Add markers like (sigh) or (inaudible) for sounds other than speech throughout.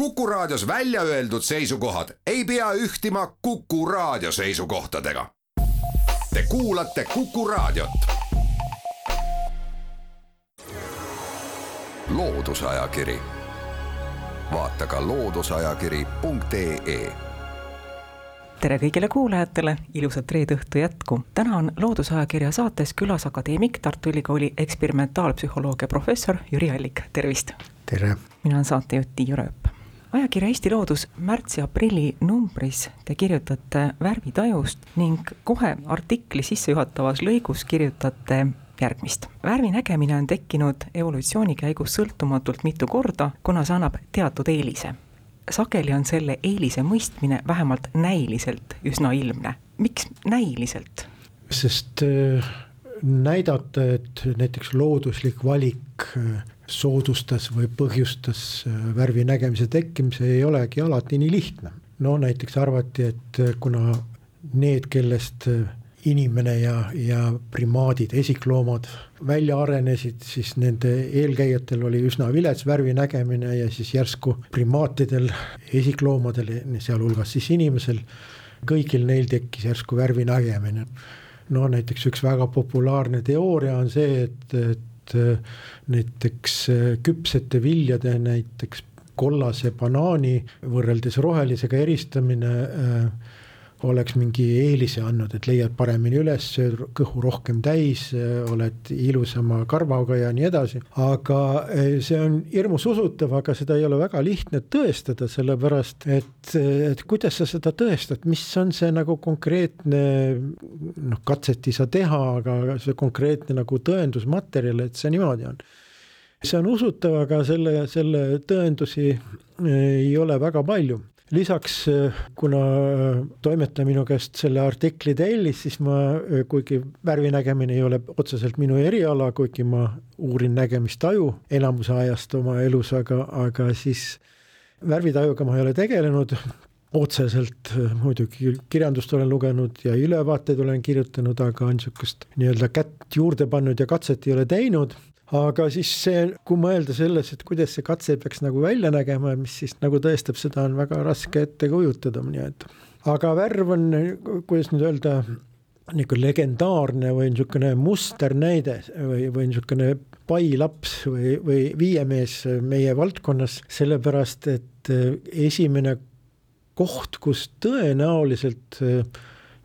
Kuku Raadios välja öeldud seisukohad ei pea ühtima Kuku Raadio seisukohtadega. Te kuulate Kuku Raadiot. loodusajakiri, vaata ka looduseajakiri.ee tere kõigile kuulajatele, ilusat reede õhtu jätku. täna on Loodusajakirja saates külas akadeemik, Tartu Ülikooli eksperimentaalpsühholoogia professor Jüri Allik, tervist! tere! mina olen saatejuht Tiiu Rööp ajakirja Eesti Loodus märtsi-aprilli numbris te kirjutate värvitajust ning kohe artikli sissejuhatavas lõigus kirjutate järgmist. värvi nägemine on tekkinud evolutsiooni käigus sõltumatult mitu korda, kuna see annab teatud eelise. sageli on selle eelise mõistmine vähemalt näiliselt üsna ilmne. miks näiliselt? sest äh, näidata, et näiteks looduslik valik äh, soodustas või põhjustas äh, värvi nägemise tekkimise, ei olegi alati nii lihtne. no näiteks arvati, et äh, kuna need, kellest äh, inimene ja, ja primaadid, esikloomad välja arenesid, siis nende eelkäijatel oli üsna vilets värvi nägemine ja siis järsku primaatidel, esikloomadel, sealhulgas siis inimesel, kõigil neil tekkis järsku värvi nägemine. no näiteks üks väga populaarne teooria on see, et, et et äh, näiteks äh, küpsete viljade, näiteks kollase banaani võrreldes rohelisega eristamine äh, oleks mingi eelise andnud, et leiad paremini üles, sööd kõhu rohkem täis, oled ilusama karvaga ja nii edasi. aga eh, see on hirmus usutav, aga seda ei ole väga lihtne tõestada, sellepärast et, et kuidas sa seda tõestad, mis on see nagu konkreetne noh, katset ei saa teha, aga see konkreetne nagu tõendusmaterjal, et see niimoodi on? See on usutav, aga selle, selle tõendusi eh, ei ole väga palju lisaks, äh, kuna äh, toimetaja minu käest selle artikli tellis, siis ma, äh, kuigi värvi nägemine ei ole otseselt minu eriala, kuigi ma uurin nägemistaju enamuse ajast oma elus, aga, aga siis värvitajuga ma ei ole tegelenud, otseselt muidugi kirjandust olen lugenud ja ülevaateid olen kirjutanud, aga niisugust nii-öelda kätt juurde pannud ja katset ei ole teinud aga siis see, kui mõelda selles, et kuidas see katse peaks nagu välja nägema, mis siis nagu tõestab, seda on väga raske ette kujutada, nii et. aga värv on, kuidas nüüd öelda, niisugune legendaarne või niisugune musternäide või, või niisugune pailaps või, või viiemees meie valdkonnas, sellepärast et esimene koht, kus tõenäoliselt äh,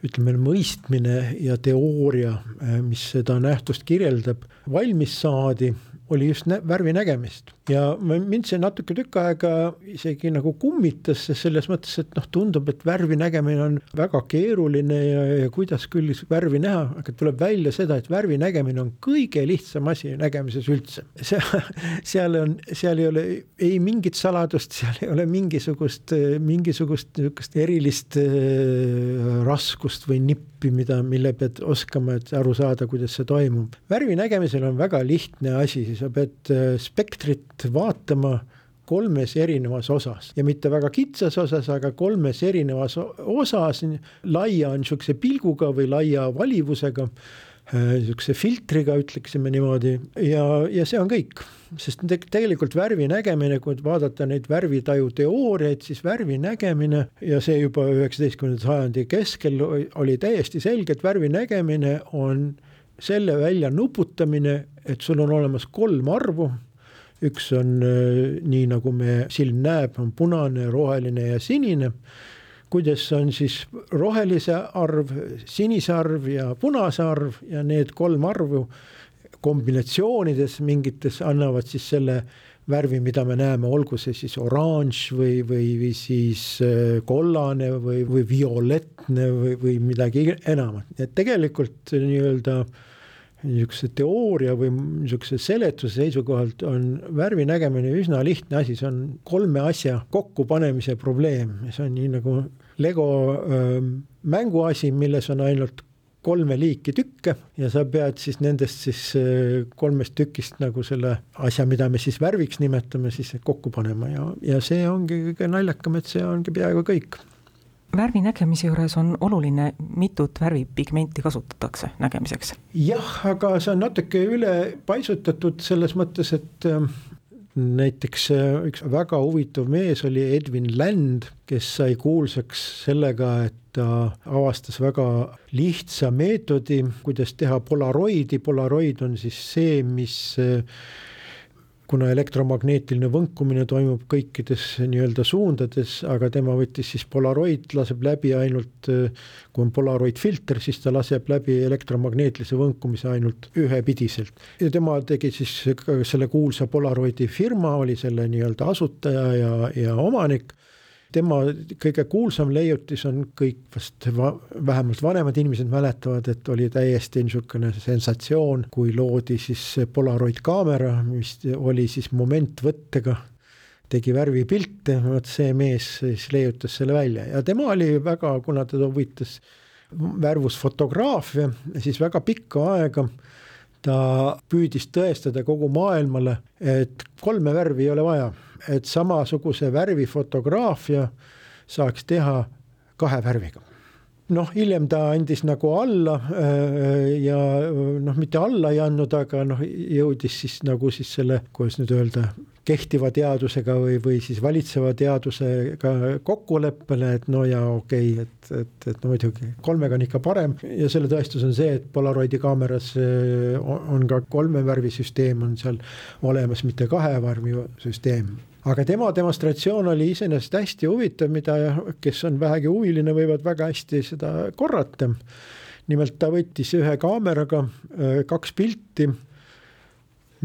ütleme, mõistmine ja teooria, mis seda nähtust kirjeldab, valmis saadi, oli just värvi nägemist ja mind see natuke tükk aega isegi nagu kummitas selles mõttes, et noh, tundub, et värvi nägemine on väga keeruline ja, ja kuidas küll värvi näha, aga tuleb välja seda, et värvi nägemine on kõige lihtsam asi nägemises üldse. see, (laughs) seal on, seal ei ole ei mingit saladust, seal ei ole mingisugust, mingisugust niisugust erilist äh, raskust või nippi, mida, mille pead oskama, et aru saada, kuidas see toimub. värvi nägemisel on väga lihtne asi, sa pead äh, spektrit vaatama kolmes erinevas osas. Ja mitte väga kitsas osas, aga kolmes erinevas osas, laia niisuguse pilguga või laia valivusega, äh, niisuguse filtriga, ütleksime niimoodi, ja, ja see on kõik. sest te tegelikult värvi nägemine, kui vaadata neid värvitaju teooriaid, siis värvi nägemine ja see juba üheksateistkümnenda sajandi keskel oli täiesti selge, et värvi nägemine on selle välja nuputamine, et sul on olemas kolm arvu üks on äh, nii, nagu me silm näeb, on punane, roheline ja sinine. kuidas on siis rohelise arv, sinise arv ja punase arv ja need kolm arvu kombinatsioonides mingites annavad siis selle värvi, mida me näeme, olgu see siis oranž või, või, või siis äh, kollane või, või violettne või, või midagi enamat, nii et tegelikult nii-öelda äh, niisuguse teooria või niisuguse seletuse seisukohalt on värvi nägemine üsna lihtne asi, see on kolme asja kokkupanemise probleem, see on nii nagu Lego öö, mänguasi, milles on ainult kolme liiki tükke ja sa pead siis nendest siis kolmest tükist nagu selle asja, mida me siis värviks nimetame, siis kokku panema ja, ja see ongi kõige naljakam, et see ongi peaaegu kõik värvi nägemise juures on oluline, mitut värvipigmenti kasutatakse nägemiseks? jah, aga see on natuke üle paisutatud selles mõttes, et ähm, näiteks üks väga huvitav mees oli Edwin Land, kes sai kuulsaks sellega, et ta avastas väga lihtsa meetodi, kuidas teha polaroidi, polaroid on siis see, mis kuna elektromagneetiline võnkumine toimub kõikides nii-öelda suundades, aga tema võttis siis Polaroid, laseb läbi ainult, kui on Polaroid filter, siis ta laseb läbi elektromagneetilise võnkumise ainult ühepidiselt. ja tema tegi siis selle kuulsa Polaroidi firma, oli selle nii-öelda asutaja ja, ja omanik tema kõige kuulsam leiutis on kõik vast va, vähemalt vanemad inimesed mäletavad, et oli täiesti niisugune sensatsioon, kui loodi siis Polaroid kaamera, mis oli siis momentvõttega, tegi värvipilte, vot see mees siis leiutas selle välja. Ja tema oli väga, kuna teda huvitas värvusfotograafia, siis väga pikka aega ta püüdis tõestada kogu maailmale, et kolme värvi ei ole vaja et samasuguse värvifotograafia saaks teha kahe värviga. Noh, hiljem ta andis nagu alla äh, ja noh, mitte alla ei andnud, aga noh, jõudis siis nagu siis selle, kuidas nüüd öelda, kehtiva teadusega või, või siis valitseva teadusega kokkuleppele, et no ja okei okay,, et, et, et no muidugi kolmega on ikka parem ja selle tõestus on see, et Polaroidi kaameras äh, on ka kolme värvisüsteem on seal olemas, mitte kahe värvisüsteem aga tema demonstratsioon oli iseenesest hästi huvitav, mida, kes on vähegi huviline, võivad väga hästi seda korrata. nimelt ta võttis ühe kaameraga äh, kaks pilti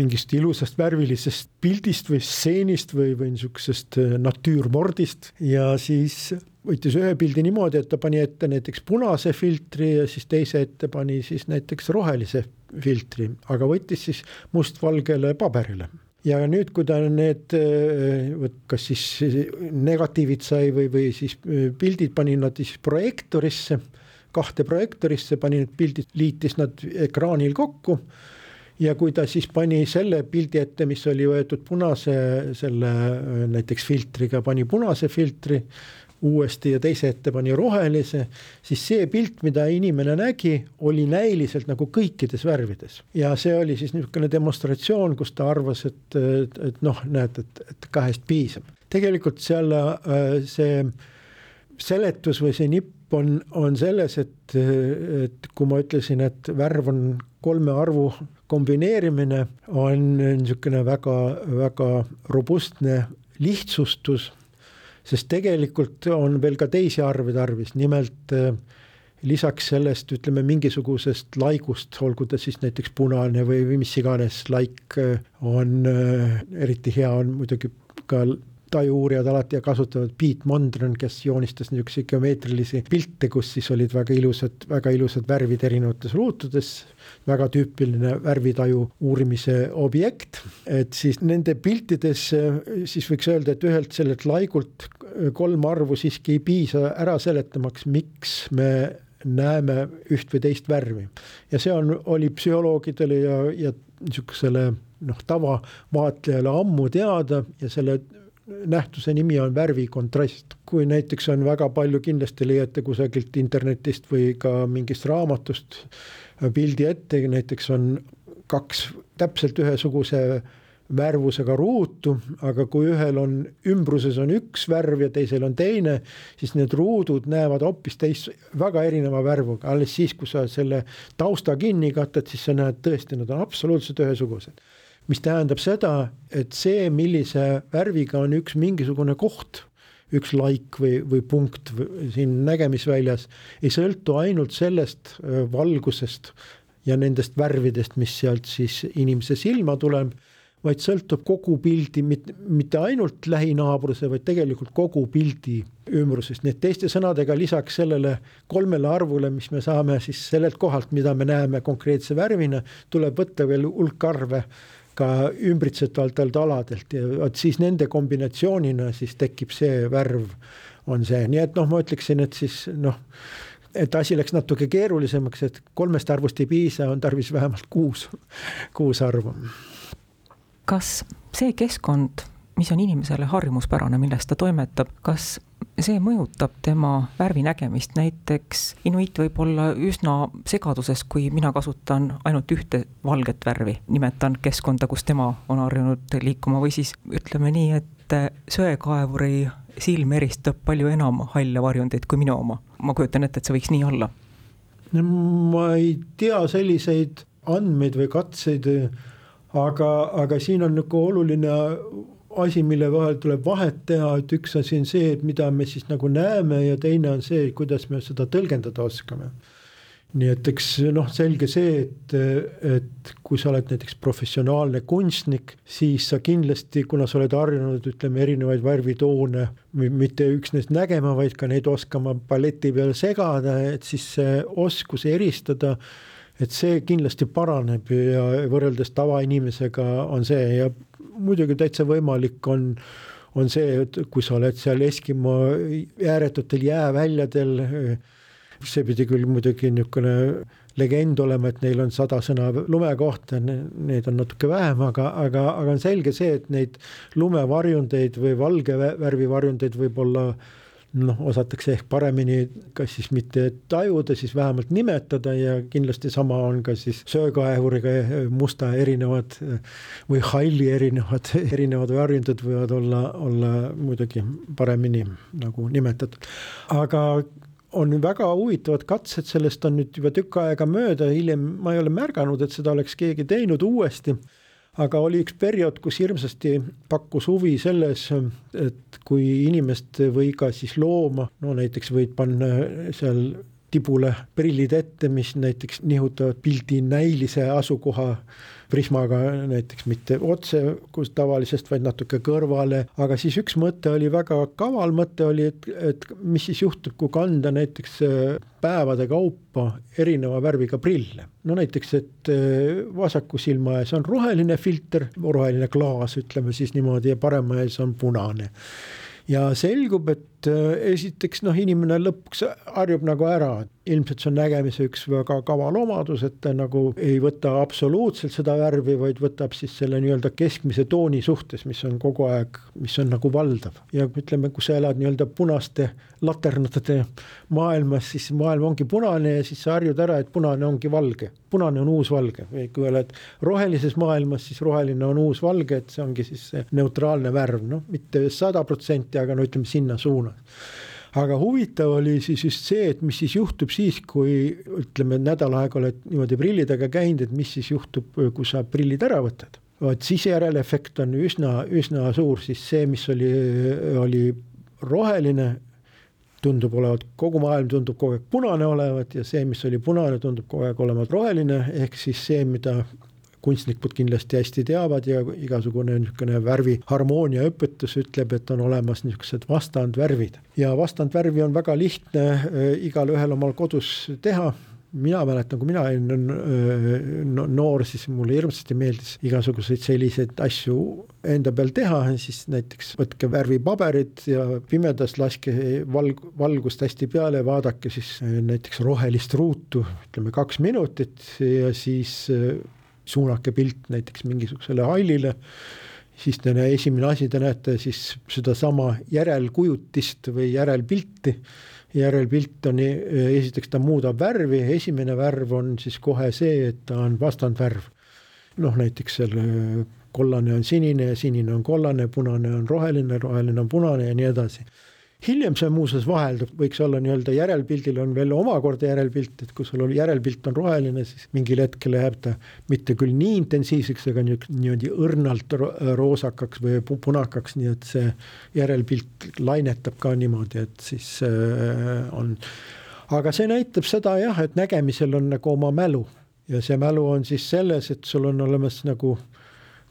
mingist ilusast värvilisest pildist või stseenist või, või niisugusest äh, natüürmordist ja siis võttis ühe pildi niimoodi, et ta pani ette näiteks punase filtri ja siis teise ette pani siis näiteks rohelise filtri, aga võttis siis mustvalgele paberile ja nüüd, kui ta need, äh, kas siis negatiivid sai või, või siis äh, pildid pani nad siis projektorisse, kahte projektorisse, pani need pildid, liitis nad ekraanil kokku. Ja kui ta siis pani selle pildi ette, mis oli võetud punase selle äh, näiteks filtriga, pani punase filtri uuesti ja teise ette pani rohelise, siis see pilt, mida inimene nägi, oli näiliselt nagu kõikides värvides. ja see oli siis niisugune demonstratsioon, kus ta arvas, et, et, et noh, näed, et, et kahest piisab. tegelikult seal äh, see seletus või see nipp on, on selles, et, et kui ma ütlesin, et värv on kolme arvu kombineerimine, on niisugune väga, väga robustne lihtsustus sest tegelikult on veel ka teisi arve tarvis, nimelt äh, lisaks sellest, ütleme mingisugusest laigust, olgu ta siis näiteks punane või, või mis iganes laik äh, on äh, eriti hea, on muidugi ka tajuuurijad alati kasutavad Piet Mondrian, kes joonistas niisuguseid geomeetrilisi pilte, kus siis olid väga ilusad, väga ilusad värvid erinevates ruutudes väga tüüpiline värvitaju uurimise objekt, et siis nende piltides siis võiks öelda, et ühelt sellelt laigult kolm arvu siiski ei piisa ära seletamaks, miks me näeme üht või teist värvi. ja see on, oli psühholoogidele ja, ja niisugusele noh, tavavaatlejale ammu teada ja selle nähtuse nimi on värvikontrast. kui näiteks on väga palju, kindlasti leiate kusagilt internetist või ka mingist raamatust pildi ette, näiteks on kaks täpselt ühesuguse värvusega ruutu, aga kui ühel on ümbruses on üks värv ja teisel on teine, siis need ruudud näevad hoopis teist, väga erineva värvuga, alles siis, kui sa selle tausta kinni katad, siis sa näed tõesti, nad on absoluutselt ühesugused. Mis tähendab seda, et see, millise värviga on üks mingisugune koht üks laik või, või punkt või siin nägemisväljas ei sõltu ainult sellest äh, valgusest ja nendest värvidest, mis sealt siis inimese silma tuleb, vaid sõltub kogu pildi, mitte, ainult lähinaabruse, vaid tegelikult kogu pildi ümbrusest, nii et teiste sõnadega lisaks sellele kolmele arvule, mis me saame siis sellelt kohalt, mida me näeme konkreetse värvina, tuleb võtta veel hulk arve ka ümbritsevatelt aladelt ja vot siis nende kombinatsioonina siis tekib see värv, on see, nii et noh, ma ütleksin, et siis noh, et asi läks natuke keerulisemaks, et kolmest arvust ei piisa, on tarvis vähemalt kuus, kuus arvu. kas see keskkond, mis on inimesele harjumuspärane, milles ta toimetab, kas see mõjutab tema värvinägemist, näiteks inuit võib olla üsna segaduses, kui mina kasutan ainult ühte valget värvi, nimetan keskkonda, kus tema on harjunud liikuma või siis ütleme nii, et söekaevuri silm eristab palju enam halle varjundeid kui minu oma. ma kujutan ette, et see võiks nii olla. ma ei tea selliseid andmeid või katseid, aga, aga siin on nagu oluline asi, mille vahel tuleb vahet teha, et üks asi on see, et mida me siis nagu näeme ja teine on see, kuidas me seda tõlgendada oskame. Nii et eks noh, selge see, et, et kui sa oled näiteks professionaalne kunstnik, siis sa kindlasti, kuna sa oled harjunud, ütleme, erinevaid värvitoone mitte üksnes nägema, vaid ka neid oskama palleti peal segada, et siis see oskus eristada, et see kindlasti paraneb ja võrreldes tavainimesega on see ja muidugi täitsa võimalik on on see, et kui sa oled seal Eskimo ääretutel jääväljadel see pidi küll muidugi niisugune legend olema, et neil on sada sõna lume kohta, neid on natuke vähem, aga, aga, aga on selge see, et neid lumevarjundeid või valge värvi varjundeid võib olla noh, osatakse ehk paremini kas siis mitte tajuda, siis vähemalt nimetada ja kindlasti sama on ka siis söökaevuriga musta erinevad või halli erinevad, (laughs) erinevad varjundid võivad olla, olla muidugi paremini nagu nimetatud. aga on väga huvitavad katsed, sellest on nüüd juba tükk aega mööda, hiljem ma ei ole märganud, et seda oleks keegi teinud uuesti. Aga oli üks periood, kus hirmsasti pakkus huvi selles, et kui inimest või ka siis looma, no näiteks võid panna seal tibule prillid ette, mis näiteks nihutavad pildi näilise asukoha prismaga näiteks mitte otse, kus tavalisest, vaid natuke kõrvale, aga siis üks mõte oli väga kaval mõte oli, et, et mis siis juhtub, kui kanda näiteks äh, päevade kaupa erineva värviga prille. no näiteks, et äh, vasaku silma ees on roheline filter, roheline klaas, ütleme siis niimoodi, ja parema ees on punane ja selgub, et äh, esiteks noh, inimene lõpuks harjub nagu ära, ilmselt see on nägemise üks väga kaval omadus, et ta nagu ei võta absoluutselt seda värvi, vaid võtab siis selle nii-öelda keskmise tooni suhtes, mis on kogu aeg, mis on nagu valdav. ja ütleme, kui sa elad nii-öelda punaste laternate maailmas, siis maailm ongi punane ja siis sa harjud ära, et punane ongi valge. punane on uus valge kui oled rohelises maailmas, siis roheline on uus valge, et see ongi siis see neutraalne värv, noh, mitte sada protsenti, aga no ütleme sinna suunas aga huvitav oli siis just see, et mis siis juhtub siis, kui ütleme, nädal aega oled niimoodi prillidega käinud, et mis siis juhtub, kui sa prillid ära võtad. vot siis järelefekt on üsna, üsna suur, siis see, mis oli, oli roheline, tundub olevat, kogu maailm tundub kogu aeg punane olevat ja see, mis oli punane, tundub kogu aeg olevat roheline, ehk siis see, mida kunstnikud kindlasti hästi teavad ja igasugune niisugune värviharmoonia õpetus ütleb, et on olemas niisugused vastandvärvid. ja vastandvärvi on väga lihtne äh, igalühel omal kodus teha, mina mäletan, kui mina olin äh, noor, siis mulle hirmsasti meeldis igasuguseid selliseid asju enda peal teha, siis näiteks võtke värvipaberid ja pimedas laske valg-, valgust hästi peale, vaadake siis äh, näiteks rohelist ruutu, ütleme kaks minutit ja siis suunake pilt näiteks mingisugusele hallile, siis te, esimene asi, te näete siis sedasama järelkujutist või järelpilti, järelpilt on, esiteks ta muudab värvi, esimene värv on siis kohe see, et ta on vastandvärv. noh, näiteks seal kollane on sinine, sinine on kollane, punane on roheline, roheline on punane ja nii edasi hiljem see muuseas vaheldub, võiks olla nii-öelda järelpildil on veel omakorda järelpilt, et kui sul oli järelpilt on roheline, siis mingil hetkel läheb ta mitte küll nii intensiivseks, aga niimoodi õrnalt roosakaks või punakaks, nii et see järelpilt lainetab ka niimoodi, et siis äh, on. aga see näitab seda jah, et nägemisel on nagu oma mälu ja see mälu on siis selles, et sul on olemas nagu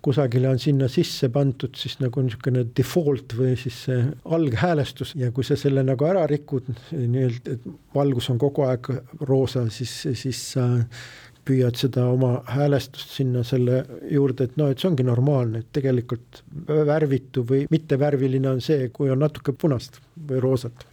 kusagile on sinna sisse pandud siis nagu niisugune default või siis see alghäälestus ja kui sa selle nagu ära rikud, nii-öelda, et valgus on kogu aeg roosa, siis, siis sa püüad seda oma häälestust sinna selle juurde, et noh, et see ongi normaalne, et tegelikult värvitu või mittevärviline on see, kui on natuke punast või roosat.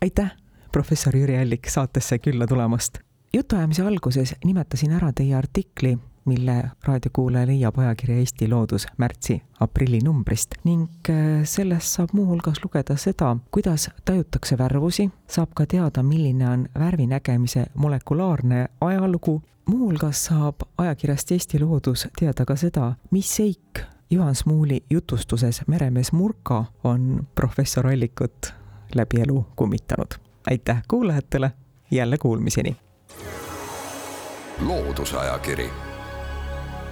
aitäh, professor Jüri Allik saatesse külla tulemast. jutuajamise alguses nimetasin ära teie artikli mille raadiokuulaja leiab ajakirja Eesti Loodus märtsi-aprilli numbrist ning äh, sellest saab muuhulgas lugeda seda, kuidas tajutakse värvusi, saab ka teada, milline on värvi nägemise molekulaarne ajalugu, muuhulgas saab ajakirjast Eesti Loodus teada ka seda, mis seik Juhan Smuuli jutustuses Meremees Murka on professor Allikut läbi elu kummitanud. aitäh kuulajatele, jälle kuulmiseni! loodusajakiri,